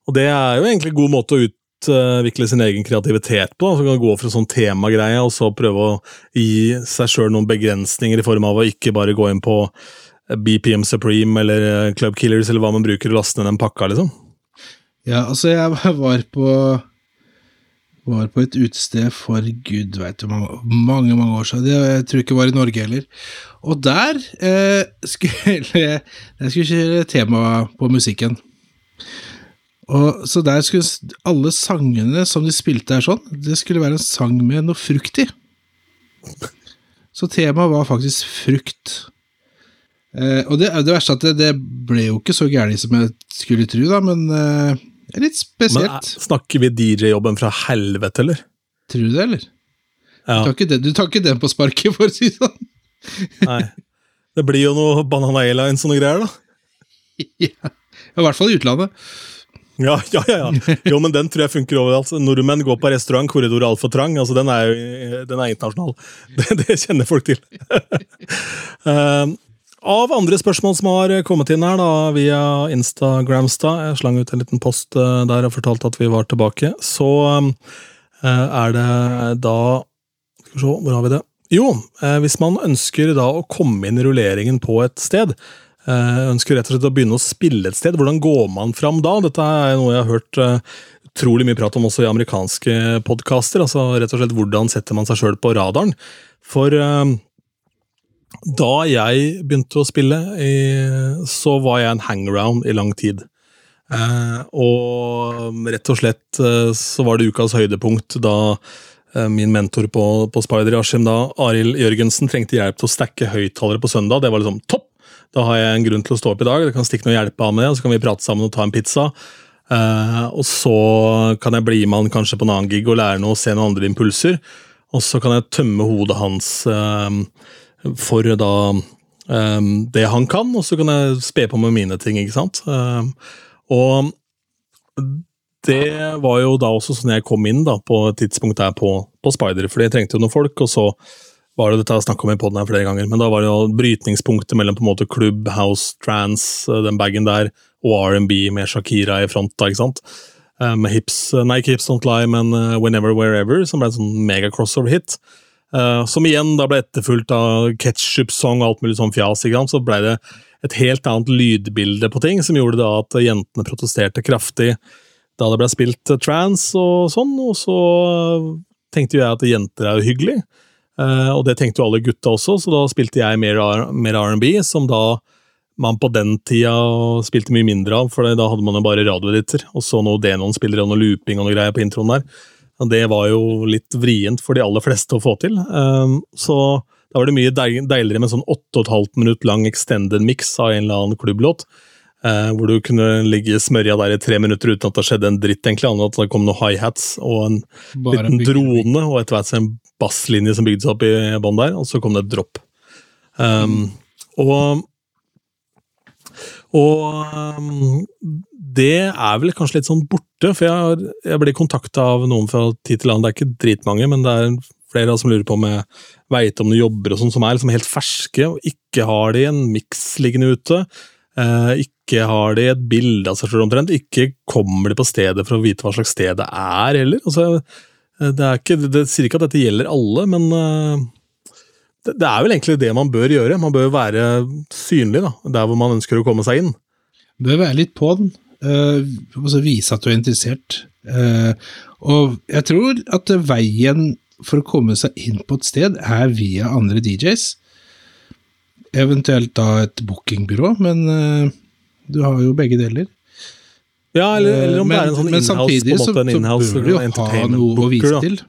Og det er jo egentlig en god måte å utvikle sin egen kreativitet på. da, så kan du Gå en sånn temagreie, og så prøve å gi seg sjøl noen begrensninger i form av å ikke bare gå inn på BPM Supreme eller eh, Club Killers, eller hva man bruker å laste ned den pakka, liksom. Ja, altså, jeg var på var på et utested for gud veit hvor mange, mange år siden. Jeg tror ikke det var i Norge heller. Og der eh, skulle jeg skulle kjøre tema på musikken. Og, så der skulle alle sangene som de spilte her sånn, det skulle være en sang med noe frukt i. Så temaet var faktisk frukt. Eh, og det, det verste at det, det ble jo ikke så gærent som jeg skulle tro, da, men eh, det er litt spesielt. Men snakker vi DJ-jobben fra helvete, eller? Tror du det, eller? Du, Ja, tar ikke den, du tar ikke den på sparket, for å si det sånn. (laughs) nei. Det blir jo noe Banana Airlines og noe greier, da. (laughs) ja. I hvert fall i utlandet. Ja, ja, ja, ja. Jo, men den tror jeg funker overalt. Nordmenn går på restaurant, korridor altfor trang. Altså, den er jo den er internasjonal. (laughs) Det, det kjenner folk til. Av andre spørsmål som har kommet inn her da, via Instagramstad jeg slang ut en liten post eh, der og fortalte at vi var tilbake, så eh, er det da Skal vi se, hvor har vi det? Jo, eh, hvis man ønsker da å komme inn i rulleringen på et sted, ønsker rett og slett å begynne å spille et sted, hvordan går man fram da? Dette er noe jeg har hørt utrolig mye prat om også i amerikanske podkaster. Altså rett og slett hvordan setter man seg sjøl på radaren. For da jeg begynte å spille, så var jeg en hangaround i lang tid. Uh, og rett og slett uh, så var det ukas høydepunkt da min mentor på, på Spider Ashim, da, Arild Jørgensen, trengte hjelp til å stacke høyttalere på søndag. Det var liksom topp! Da har jeg en grunn til å stå opp i dag. Jeg kan stikke noe hjelp av med det, og så kan vi prate sammen og ta en pizza. Og så kan jeg bli med han kanskje på en annen gig og lære noe og se noen andre impulser. Og så kan jeg tømme hodet hans uh, for da um, det han kan, og så kan jeg spe på med mine ting, ikke sant. Um, og det var jo da også sånn jeg kom inn da, på et tidspunkt der på, på Spider, for jeg trengte jo noen folk, og så var det dette jeg snakka om i poden her flere ganger, men da var det jo brytningspunktet mellom på en måte klubb, house, trance, den bagen der, og R&B med Shakira i front, da, ikke sant? Med um, hips, eh, nei, ikke Hips Don't Lie, men eh, Whenever Wherever, som ble en sånn mega-crossover-hit. Som igjen da ble etterfulgt av ketchup-song og alt mulig sånn fjas. Så ble det et helt annet lydbilde på ting, som gjorde da at jentene protesterte kraftig da det ble spilt trans og sånn, og så tenkte jo jeg at jenter er jo hyggelig. Og det tenkte jo alle gutta også, så da spilte jeg mer, mer R&B, som da man på den tida spilte mye mindre av, for da hadde man jo bare radioeditter, og så noe Denon-spillere og noe looping og noe greier på introen der. Det var jo litt vrient for de aller fleste å få til. Um, så da var det mye deiligere med sånn 8,5 minutt lang extended mix av en eller annen klubblåt. Uh, hvor du kunne ligge smørja der i tre minutter uten at det skjedde en dritt, egentlig, annet at det kom noen high-hats og en Bare liten drone, og etter hvert en basslinje som bygde seg opp i bånn der, og så kom det et dropp. Um. Og og um, det er vel kanskje litt sånn borte, for jeg, jeg blir kontakta av noen fra tid til annen. Det er ikke dritmange, men det er flere som lurer på om jeg veit om noen jobber og sånn som er liksom helt ferske, og ikke har de en miks liggende ute. Eh, ikke har de et bilde av seg selv omtrent. Ikke kommer de på stedet for å vite hva slags sted det er, heller. Altså, eh, det, er ikke, det, sier ikke at dette gjelder alle, men eh, det, det, er vel egentlig det man bør gjøre. Man bør være synlig da, der hvor man ønsker å komme seg inn. Bør være litt på den. Uh, vise at du er interessert. Uh, og jeg tror at veien for å komme seg inn på et sted er via andre DJs. Eventuelt da et bookingbyrå, men uh, du har jo begge deler. Ja, eller, eller om men, det er en sånn inhouse, på en måte, en inhouse, så burde du jo ha noe å vise til.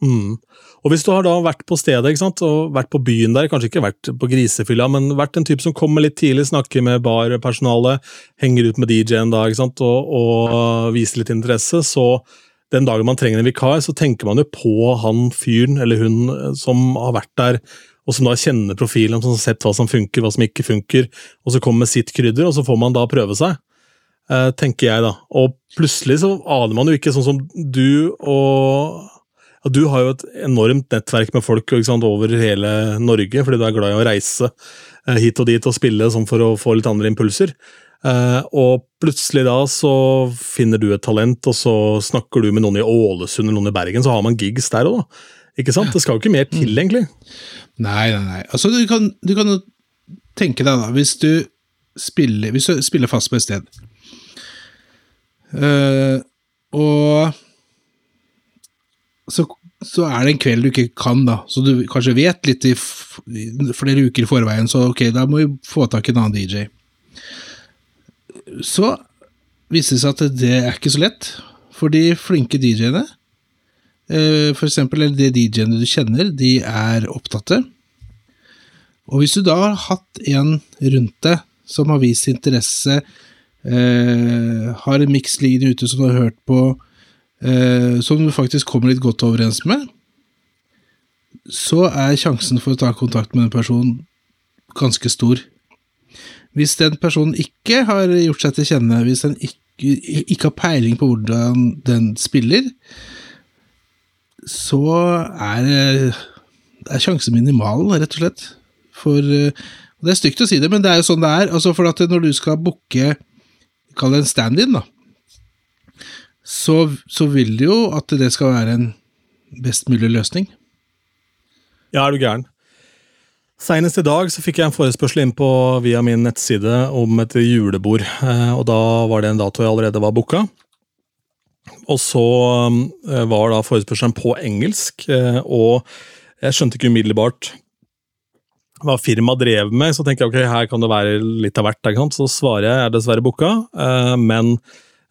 Mm. Og hvis du har da vært på stedet ikke sant, og vært på byen der, kanskje ikke vært på grisefylla, men vært en type som kommer litt tidlig, snakker med barpersonalet, henger ut med DJ-en da ikke sant, og, og viser litt interesse, så den dagen man trenger en vikar, så tenker man jo på han fyren eller hun som har vært der, og som da kjenner profilen, som har sett hva som funker, hva som ikke funker, og så kommer med sitt krydder, og så får man da prøve seg. Eh, tenker jeg, da. Og plutselig så aner man jo ikke, sånn som du og ja, Du har jo et enormt nettverk med folk sant, over hele Norge, fordi du er glad i å reise eh, hit og dit og spille sånn for å få litt andre impulser. Uh, og plutselig da så finner du et talent, og så snakker du med noen i Ålesund eller noen i Bergen, så har man gigs der òg, da. Ikke sant? Det skal jo ikke mer til, mm. egentlig. Nei, nei, nei. Altså, du kan, du kan jo tenke deg, da, hvis du spiller, hvis du spiller fast på et sted, uh, og så, så, er det en kveld du ikke kan, da. Så du kanskje vet litt i flere uker i forveien, så ok, da må vi få tak i en annen DJ. Så viser det seg at det er ikke så lett, for de flinke DJ-ene, eh, eksempel, eller de DJ-ene du kjenner, de er opptatte. Og hvis du da har hatt en rundt deg som har vist interesse, eh, har en miks liggende ute som du har hørt på, som du faktisk kommer litt godt overens med, så er sjansen for å ta kontakt med en person ganske stor. Hvis den personen ikke har gjort seg til kjenne, hvis den ikke, ikke har peiling på hvordan den spiller, så er, er sjansen minimal, rett og slett. For Det er stygt å si det, men det er jo sånn det er. Altså for at når du skal booke Kall det en stand-in, da så, så vil det jo at det skal være en best mulig løsning. Ja, er du gæren. Senest i dag så fikk jeg en forespørsel inn på via min nettside om et julebord. Eh, og Da var det en dato jeg allerede var booka. Og så eh, var da forespørselen på engelsk, eh, og jeg skjønte ikke umiddelbart hva firmaet drev med, så tenker jeg ok, her kan det være litt av hvert. Så svarer jeg jeg er dessverre booka, men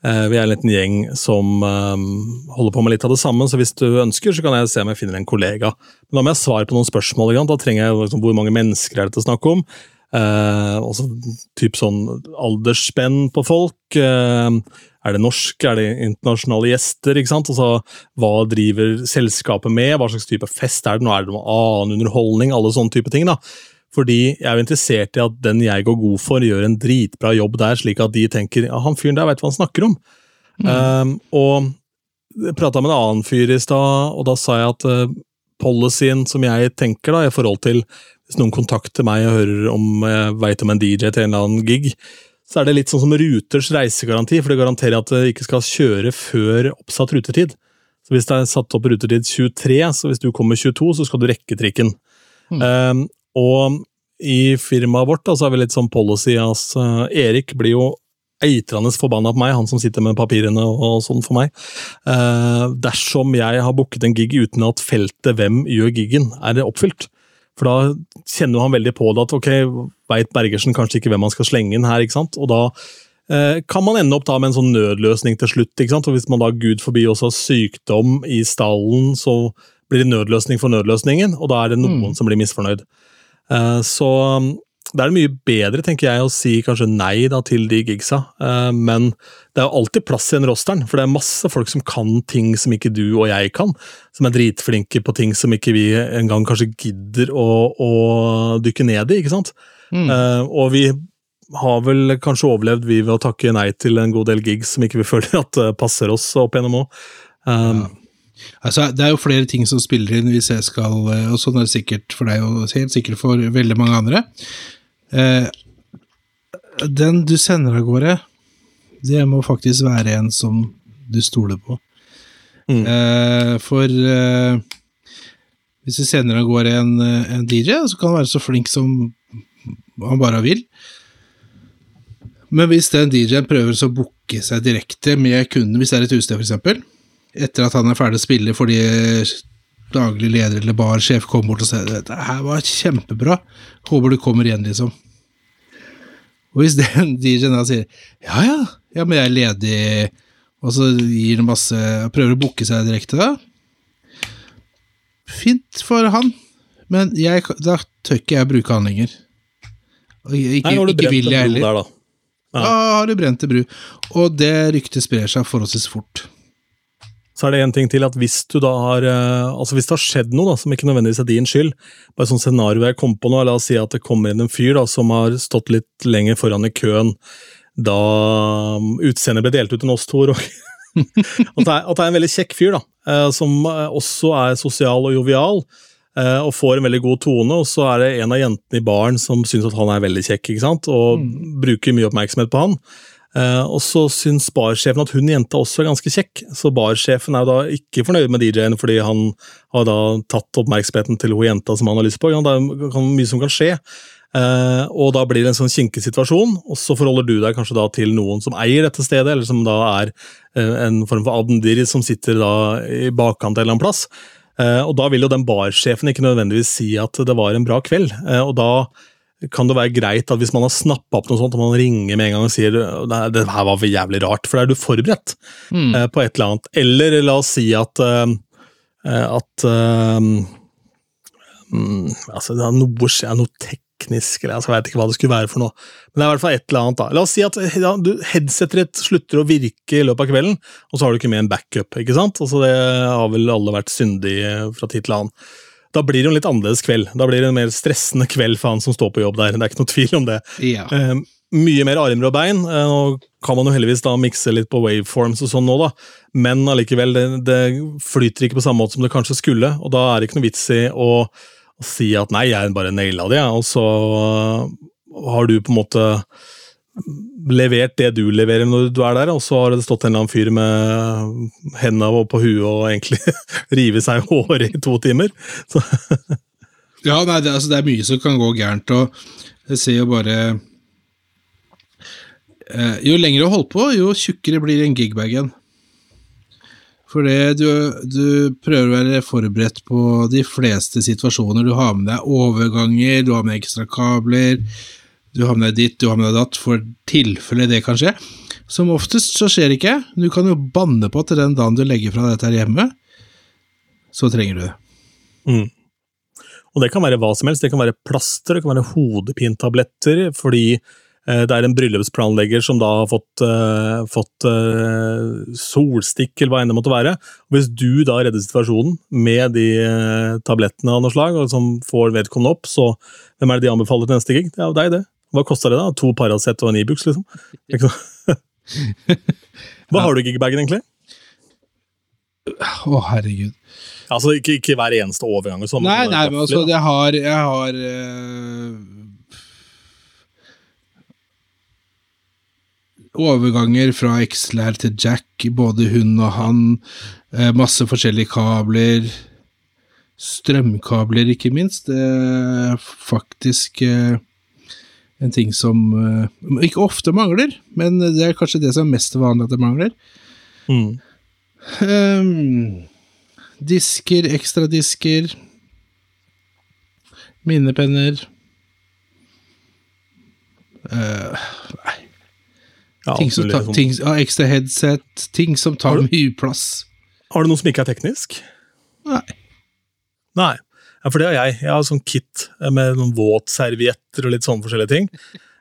vi er en liten gjeng som holder på med litt av det samme, så hvis du ønsker, så kan jeg se om jeg finner en kollega. Men da må jeg svare på noen spørsmål. Da trenger jeg liksom, hvor mange mennesker er det til å snakke om. Eh, også typ sånn aldersspenn på folk. Eh, er det norsk, er det internasjonale gjester? ikke sant? Altså, Hva driver selskapet med, hva slags type fest er det, nå er det noe annen underholdning, alle sånne type ting. da. Fordi jeg er interessert i at den jeg går god for, gjør en dritbra jobb der, slik at de tenker ja, han fyren der veit hva han snakker om. Mm. Um, og prata med en annen fyr i stad, og da sa jeg at uh, policyen som jeg tenker da, i forhold til hvis noen kontakter meg og hører om jeg vet om en DJ til en eller annen gig, så er det litt sånn som Ruters reisegaranti, for det garanterer at det ikke skal kjøre før oppsatt rutetid. Så Hvis det er satt opp rutetid 23, så hvis du kommer 22, så skal du rekke trikken. Mm. Um, og i firmaet vårt da, så har vi litt sånn policy at altså, Erik blir jo eitrende forbanna på meg, han som sitter med papirene og sånn for meg. Eh, dersom jeg har booket en gig uten at feltet 'Hvem gjør giggen?' er oppfylt. For da kjenner han veldig på det at ok, veit Bergersen kanskje ikke hvem han skal slenge inn her, ikke sant? og da eh, kan man ende opp da med en sånn nødløsning til slutt. ikke sant? Og Hvis man da gud forbi også har sykdom i stallen, så blir det nødløsning for nødløsningen, og da er det noen mm. som blir misfornøyd. Eh, så da er det mye bedre tenker jeg, å si kanskje nei da, til de gigsa, uh, men det er jo alltid plass i en rosteren, for det er masse folk som kan ting som ikke du og jeg kan, som er dritflinke på ting som ikke vi engang kanskje gidder å, å dykke ned i, ikke sant? Mm. Uh, og vi har vel kanskje overlevd vi ved å takke nei til en god del gigs som ikke vi (laughs) føler at passer oss opp gjennom òg. Um, ja. Altså, det er jo flere ting som spiller inn hvis jeg skal Og sånn er det sikkert for deg, og helt sikkert for veldig mange andre. Eh, den du sender av gårde, det må faktisk være en som du stoler på. Mm. Eh, for eh, hvis du sender av gårde en, en, DJ, så kan han være så flink som han bare vil. Men hvis den DJ-en prøver å booke seg direkte med kunden, hvis det er et utested f.eks., etter at han er ferdig å spille fordi daglig leder eller barsjef kommer bort og sier det her var kjempebra, håper du kommer igjen, liksom. Og hvis (laughs) den DJ-en da sier ja ja, ja, men jeg er ledig, og så gir han masse Prøver å booke seg direkte, da. Fint for han, men jeg, da tør ikke jeg bruke han lenger. Og ikke, Nei, ikke vil jeg heller. Der, da. Ja. Da har du brent en bru. Og det ryktet sprer seg forholdsvis fort. Så er det en ting til at hvis du da har eh, altså hvis det har skjedd noe da, som ikke nødvendigvis er din skyld, bare et sånt scenario jeg kom på nå, la oss si at det kommer inn en fyr da, som har stått litt lenger foran i køen da um, utseendet ble delt ut til oss to, og (laughs) at, det er, at det er en veldig kjekk fyr, da, eh, som eh, også er sosial og jovial, og får en veldig god tone, og så er det en av jentene i baren som syns at han er veldig kjekk, ikke sant, og mm. bruker mye oppmerksomhet på han. Uh, og så syns barsjefen at hun jenta også er ganske kjekk, så barsjefen er jo da ikke fornøyd med DJ-en fordi han har da tatt oppmerksomheten til hun jenta som han har lyst på. Ja, det er mye som kan skje. Uh, og da blir det en sånn kinkig situasjon, og så forholder du deg kanskje da til noen som eier dette stedet, eller som da er uh, en form for admdir som sitter da i bakkant en eller annen plass. og da vil jo den barsjefen ikke nødvendigvis si at det var en bra kveld, og da kan det være greit at hvis man har snappa opp noe sånt, og man ringer med en gang og sier det her var for jævlig rart, for da er du forberedt mm. uh, på et eller annet. Eller la oss si at, uh, at uh, um, altså det er noe, er noe teknisk, eller altså, jeg vet ikke hva det skulle være for noe. Men det er i hvert fall et eller annet. da. La oss si at ja, headsetet ditt slutter å virke i løpet av kvelden, og så har du ikke med en backup. ikke sant? Altså Det har vel alle vært syndige fra tid til annen da blir det jo en litt annerledes kveld. Da blir det en mer stressende kveld for han som står på jobb der. Det er ikke noe tvil om det. Ja. Eh, mye mer armer og bein. Eh, nå kan man jo heldigvis da mikse litt på waveforms og sånn nå, da. Men allikevel, det, det, flyter ikke på samme måte som det kanskje skulle. Og da er det ikke noe vits i å, å si at nei, jeg bare naila det, og så har du på en måte levert det du leverer når du er der, og så har det stått en eller annen fyr med hendene på huet og egentlig (laughs) rive seg i håret i to timer. ja, nei, det, altså, det, er mye som kan gå gærent, og jeg ser jo bare eh, Jo lenger du holder på, jo tjukkere blir en gigbag igjen. For det, du, du prøver å være forberedt på de fleste situasjoner. Du har med deg overganger, du har med ekstra kabler, du havner dit, du havner datt, for tilfelle det kan skje. Som oftest så skjer det ikke. Du kan jo banne på til den dagen du legger fra dette her hjemme, så trenger du det. Mm. Og det kan være hva som helst. Det kan være plaster, det kan være hodepintabletter, fordi Eh, det er en bryllupsplanlegger som da har fått, uh, fått uh, solstikk, eller hva enn det måtte være. Hvis du da redder situasjonen med de uh, tablettene av noe slag, og som får vedkommende opp, så hvem er det de anbefaler til neste gig? Det er jo deg, det. Hva koster det, da? To Paracet og en Ibux, liksom? (laughs) (laughs) hva har du i gigbagen, egentlig? Å, herregud. Altså, ikke, ikke, hver eneste overgang sånn. Nei, nei, men altså, jeg har, jeg har overganger fra XLR til Jack, både hun og han, Øh, masse forskjellige kabler. Strømkabler, ikke minst. Er faktisk eh, en ting som eh, ikke ofte mangler, men det er kanskje det som er mest vanlig at det mangler. Mm. Um, disker, ekstradisker, minnepenner uh, Nei ja, ting som tar, sånn. ting, ja, ekstra headset, ting som tar mye plass. Har du noe som ikke er teknisk? Nei. Nei. Ja, for det har jeg. Jeg har sånn kit med noen våtservietter og litt sånne forskjellige ting.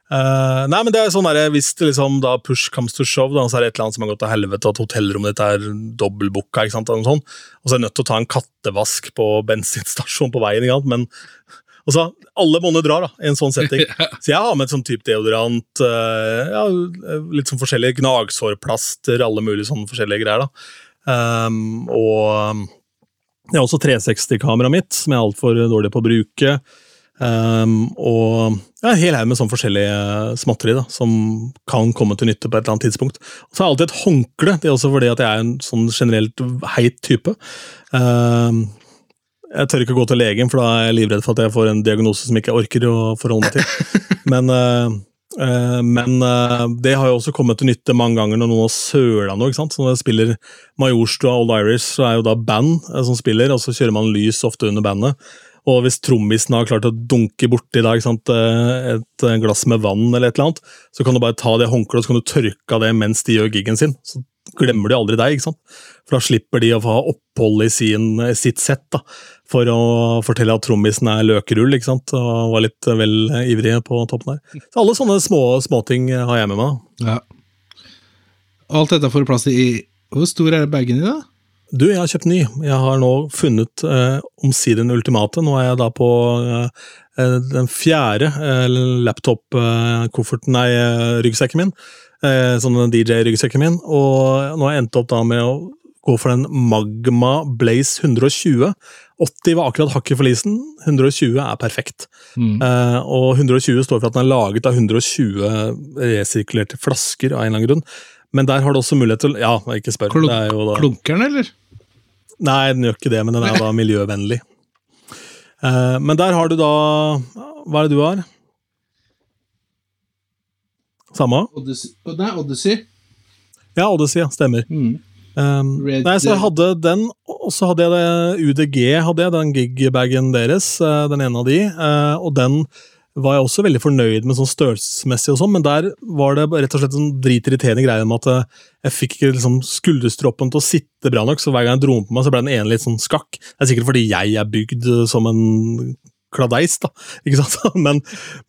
Uh, nei, men det er sånn der, Hvis det liksom da push comes to show, da, så er det et eller annet som har gått til helvete, at hotellrommet ditt er dobbeltbooka, og så er jeg nødt til å ta en kattevask på bensinstasjonen på veien, men Altså, alle monner drar da, i en sånn setting. (laughs) Så jeg har med sånn type deodorant, uh, ja, litt sånn forskjellige gnagsårplaster, alle mulige sånne forskjellige greier. da. Um, og jeg har også 360-kameraet mitt, som jeg er altfor dårlig på å bruke. Um, og ja, en hel haug med sånn forskjellige småtteri da, som kan komme til nytte på et eller annet tidspunkt. Og så har jeg alltid et håndkle, det er også fordi at jeg er en sånn generelt heit type. Um, jeg tør ikke gå til legen, for da er jeg livredd for at jeg får en diagnose som ikke jeg orker å forholde meg til. (laughs) Men, uh, uh, men uh, det har jo også kommet til nytte mange ganger når noen har søla noe. ikke sant? Så når jeg spiller Majorstua Old Irish, så er jo da band som spiller, og så kjører man lys ofte under bandet. Og hvis trommisen har klart å dunke borti et glass med vann, eller et eller annet, så kan du bare ta det håndkleet og så kan du tørke av det mens de gjør gigen sin. Så glemmer de aldri deg, ikke sant? for da slipper de å få ha opphold i sin, sitt sett. da for å fortelle at trommisen er løkerull, ikke sant, og var litt vel ivrig på toppen der. Så alle sånne små småting har jeg med meg. Ja. Alt dette får plass i Hvor stor er bagen din, da? Du, jeg har kjøpt ny. Jeg har nå funnet eh, omsider den ultimate. Nå er jeg da på eh, eh den fjerde eh, laptop-kofferten, nei, eh, ryggsekken min. Eh, sånn DJ-ryggsekken min. Og nå har jeg endt opp da med å gå for den Magma Blaze 120. 80 var akkurat hakket for leasen, 120 er perfekt. Mm. Uh, og 120 står for at den er laget av 120 resirkulerte flasker av en eller annen grunn. Men der har du også mulighet til Ja, ikke spør. Klunk, Klunker den, eller? Nei, den gjør ikke det, men den er (laughs) da miljøvennlig. Uh, men der har du da Hva er det du har? Samme? Odyssey. Nei, Odyssey. Ja, Odyssey, ja, stemmer. Mm. Um, nei, så jeg hadde den, og så hadde jeg det UDG, hadde jeg, den gigbagen deres, uh, den ene av de, uh, og den var jeg også veldig fornøyd med sånn størrelsesmessig, og sånn, men der var det rett og slett en dritirriterende greie med at uh, jeg fikk ikke liksom, skulderstroppen til å sitte bra nok, så hver gang jeg dro den på meg, så ble den ene litt sånn skakk. Det er sikkert fordi jeg er bygd som en kladeis, da. ikke sant? (laughs) Men,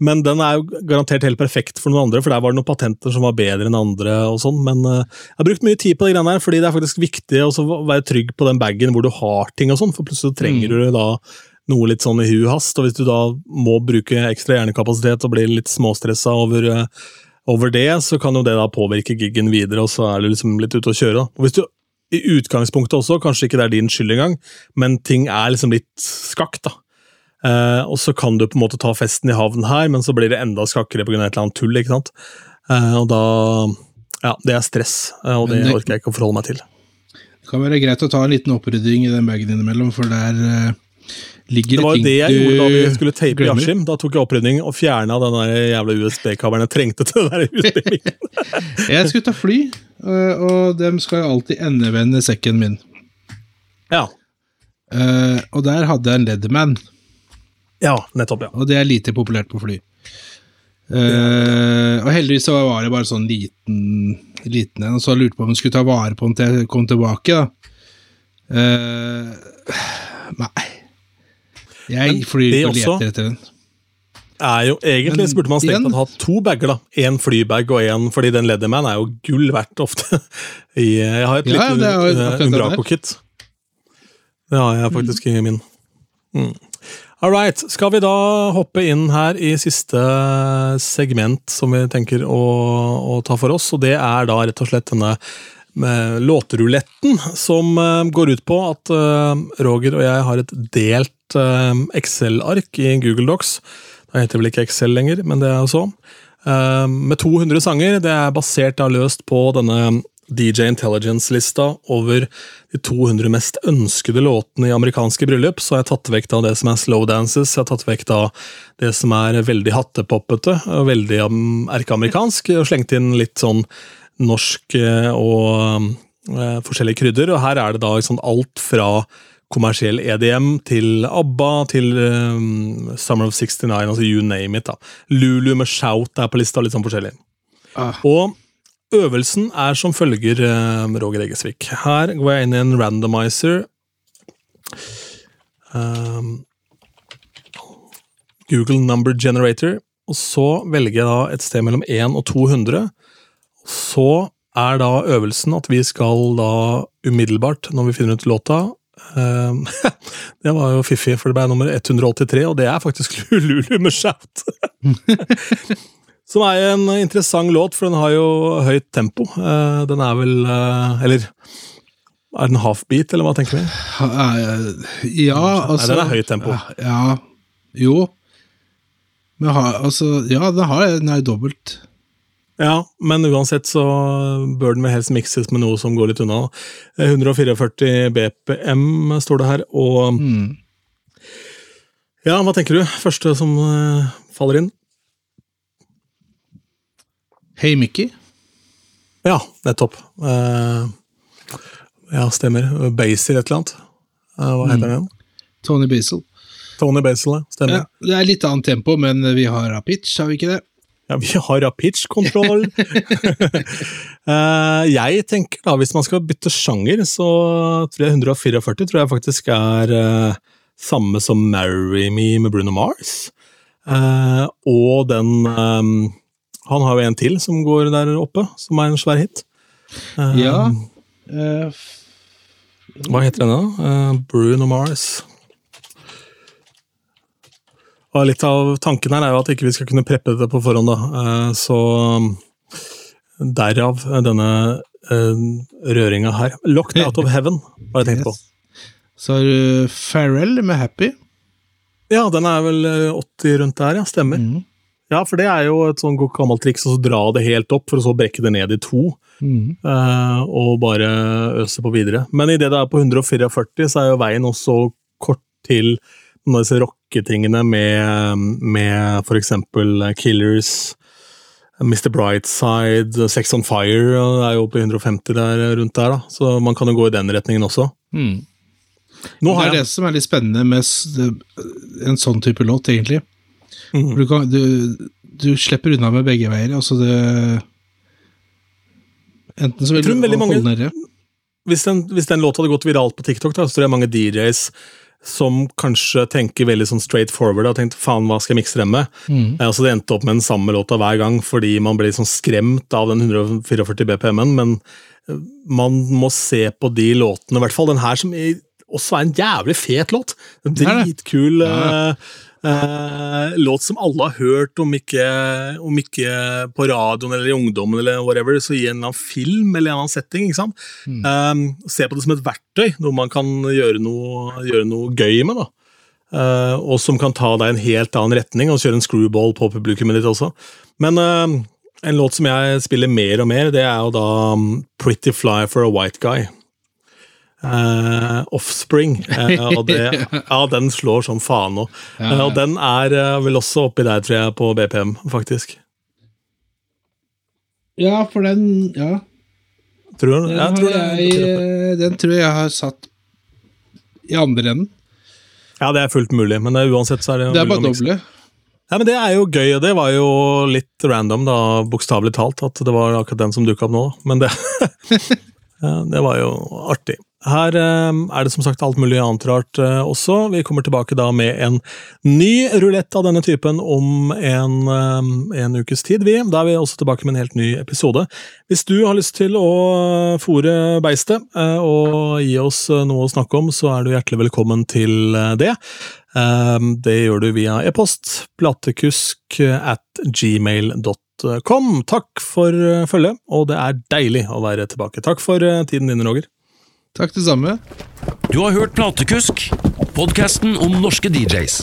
men, den er jo garantert helt perfekt for noen andre, for der var det noen patenter som var bedre enn andre. og sånn, Men uh, jeg har brukt mye tid på de greiene her, fordi det er faktisk viktig å være trygg på den bagen hvor du har ting, og sånn, for plutselig trenger mm. du da noe litt sånn i hu hast, og hvis du da må bruke ekstra hjernekapasitet og blir litt småstressa over, uh, over det, så kan jo det da påvirke giggen videre, og så er du liksom litt ute å kjøre. Og hvis du i utgangspunktet også, kanskje ikke det er din skyld engang, men ting er liksom litt skakt, da Uh, og så kan du på en måte ta festen i havn her, men så blir det enda skakkere pga. et eller annet tull. ikke sant? Uh, og da Ja, det er stress, uh, og det, det, orker jeg ikke å forholde meg til. Det kan være greit å ta en liten opprydding i den bagen innimellom, for der ligger det var jo det jeg gjorde da vi skulle tape Askim. Da tok jeg opprydning og fjerna den der jævla USB-kabelen jeg trengte til den USB-mikken. jeg skulle ta fly, og dem skal jo alltid endevende sekken min. Ja. Og der hadde jeg en Leatherman, ja, nettopp, ja. og det er lite populært på fly. Uh, og heldigvis så var det bare sånn liten liten en, og så lurte på om hun skulle ta vare på den til jeg kom tilbake. da. Uh, nei. Jeg flyr ikke og leter etter den. Er jo, egentlig Men burde man strengt tatt ha to bager, da. Én flybag og én fordi den Leatherman er jo gull verdt ofte. (laughs) Jeg har et Ja, lite Umbraco-kit. Det har jeg faktisk i min. Mm. All right. Skal vi da hoppe inn her i siste segment som vi tenker å, å ta for oss, og det er da rett og slett denne låtruletten låteruletten, som eh, går ut på at eh, Roger og jeg har et delt eh, Excel-ark i Google Docs. Det heter vel ikke Excel lenger, men det er jo så. Eh, med 200 sanger. Det er basert da løst på denne DJ Intelligence-lista over de 200 mest ønskede låtene i amerikanske bryllup, så har jeg tatt vekk da det som er slow dances, jeg har tatt vekk da det som er veldig hattepoppete og veldig um, erkeamerikansk, og slengt inn litt sånn norsk eh, og uh, forskjellige krydder, og her er det da sånn alt fra kommersiell EDM til ABBA til um, Summer of 69, altså you name it. da. Lulu med Shout er på lista, litt sånn forskjellig. Ah. Og øvelsen er som følger, eh, Roger Egesvik. Her går jeg inn i en randomizer. Um, Google Number Generator. Og så velger jeg da et sted mellom 1 og 200. Så er da øvelsen at vi skal da umiddelbart, når vi finner ut låta um, (laughs) Det var jo fiffig, for det ble nummer 183, og det er faktisk (laughs) Lulu med Shout. (laughs) Som er en interessant låt, for den har jo høyt tempo. Eh, Den er vel eh, Eller er den halfbeat, eller hva tenker vi? Eh, Ja, altså den er høyt tempo. Ja, jo. Men har, altså, ja, den har den er dobbelt. Ja, men uansett så bør den vel helst mikses med noe som går litt unna. Eh, 144 BPM står det her, og Mm. Ja, hva tenker du? Første som faller inn? Hei, Mickey. Ja, nettopp. Uh, ja, stemmer. Basil et eller annet. Uh, hva heter den? Tony Basil. Tony Basil. Stemmer. Ja, det er litt annet tempo, men vi har pitch, har vi ikke det? Ja, vi har pitch-kontroll. (laughs) Eh, jeg tenker da, hvis man skal bytte sjanger, så tror jeg 144 tror jeg faktisk er samme som Marry Me med Bruno Mars. Og den Han har jo en til som går der oppe, som er en svær hit. Eh, Ja. uh, Hva heter den, da? Uh, Bruno Mars. Og litt av tanken her er jo at ikke vi skal kunne preppe det på forhånd, da. Så um, derav denne røringa her. Locked Out of Heaven, det jeg tenkt på. Så har du Farrell med Happy. Ja, den er vel eh, 80 rundt der, ja. Stemmer. Mm. Ja, for det er jo et sånn godt gammelt triks å dra det helt opp, for å så brekke det ned i to. Mm. Uh, og bare øse på videre. Men idet det er på 144, så er jo veien også kort til noen av disse rocketingene med, med eksempel Killers, Mr. Brightside, Sex on Fire, det er jo på 150 der rundt der, da. Så man kan jo gå i den retningen også. Mm. Det er er det som er litt spennende med en sånn type låt, egentlig. For Du, kan, du, du slipper unna med begge veier. Altså det Enten så vil du holde mange- nede. hvis den, hvis den låta hadde gått viralt på TikTok, da, så tror jeg mange DJs som kanskje tenker veldig sånn straight forward og tenkt faen, hva skal jeg mikse dem med? Mm. Eh, Altså Det endte opp med den samme låta hver gang fordi man ble sånn skremt av den 144 BPM-en, men eh, man må se på de låtene, i hvert fall den her som også er en jævlig fet låt. Dritkul Ja. eh, låt som alle har hørt, om ikke, om ikke på radioen eller i ungdommen eller whatever, så i en eller annen film eller en eller annen setting. ikke sant? Mm. Eh, se på det som et verktøy, noe man kan gjøre noe, gjøre noe gøy med. da. Eh, og som kan ta deg i en helt annen retning, og kjøre en screwball på publikummet ditt også. Men eh, en låt som jeg spiller mer og mer, det er jo da um, Pretty Fly for a White Guy. Eh, offspring. Uh, (laughs) og det, ja, den slår som faen nå. Eh, og den er vel også oppi der, tror jeg, på BPM, faktisk. Ja, for den Ja. Tror du? Den, Jeg tror jeg, den tror jeg har satt i andre enden. Ja, det er fullt mulig, men det uansett så er det Det er bare doble. Ja, men Det er jo gøy, og det var jo litt random, da, bokstavelig talt, at det var akkurat den som dukka opp nå. Men det, (laughs) Ja, det var jo artig. Her eh, er det som sagt alt mulig annet rart eh, også. Vi kommer tilbake da med en ny rulett av denne typen om en, eh, en ukes tid. Vi. Da er vi også tilbake med en helt ny episode. Hvis du har lyst til å fòre beistet og gi oss noe å snakke om, så er du hjertelig velkommen til det. Det gjør du via e-post platekusk at gmail.com. Takk for følget, og det er deilig å være tilbake. Takk for tiden din, Roger. Takk, det samme. Du har hørt Platekusk, podkasten om norske DJs.